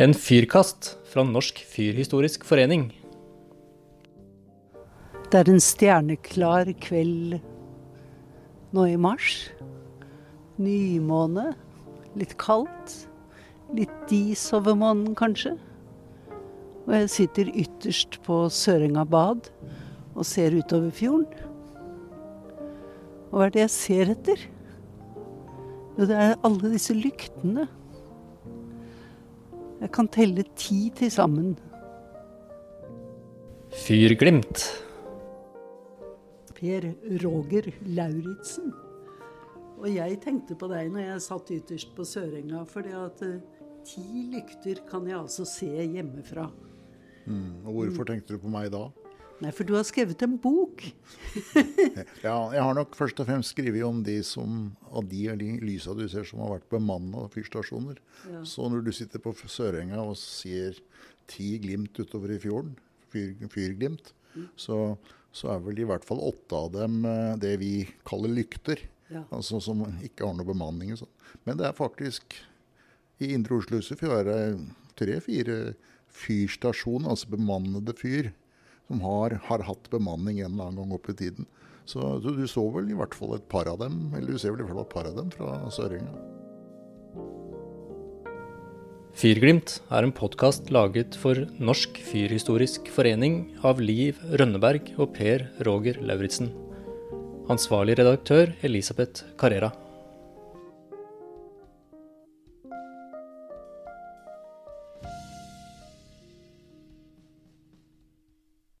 En fyrkast fra Norsk Fyrhistorisk Forening. Det er en stjerneklar kveld nå i mars. Nymåne. Litt kaldt. Litt dis over månen, kanskje. Og jeg sitter ytterst på Sørenga bad og ser utover fjorden. Og hva er det jeg ser etter? Jo, det er alle disse lyktene. Jeg kan telle ti til sammen. Fyrglimt. Per Roger Lauritzen. Og jeg tenkte på deg når jeg satt ytterst på Sørenga, fordi at eh, ti lykter kan jeg altså se hjemmefra. Mm, og hvorfor tenkte du på meg da? Nei, for du har skrevet en bok. Ja, jeg har nok først og fremst skrevet om de som, av de de lysa du ser som har vært bemanna fyrstasjoner. Ja. Så når du sitter på Sørenga og ser ti glimt utover i fjorden, fyr, fyrglimt, så, så er vel i hvert fall åtte av dem eh, det vi kaller lykter. Ja. Altså som ikke har noe bemanning. og sånn. Men det er faktisk i Indre Oslo Husefjord det tre-fire fyrstasjoner, altså bemannede fyr, som har, har hatt bemanning en eller annen gang opp i tiden. Så, du, du så vel i hvert fall et par av dem, eller du ser vel i hvert fall et par av dem fra Sørenga. Fyrglimt er en podkast laget for Norsk Fyrhistorisk Forening av Liv Rønneberg og Per Roger Lauritzen. Ansvarlig redaktør Elisabeth Carrera.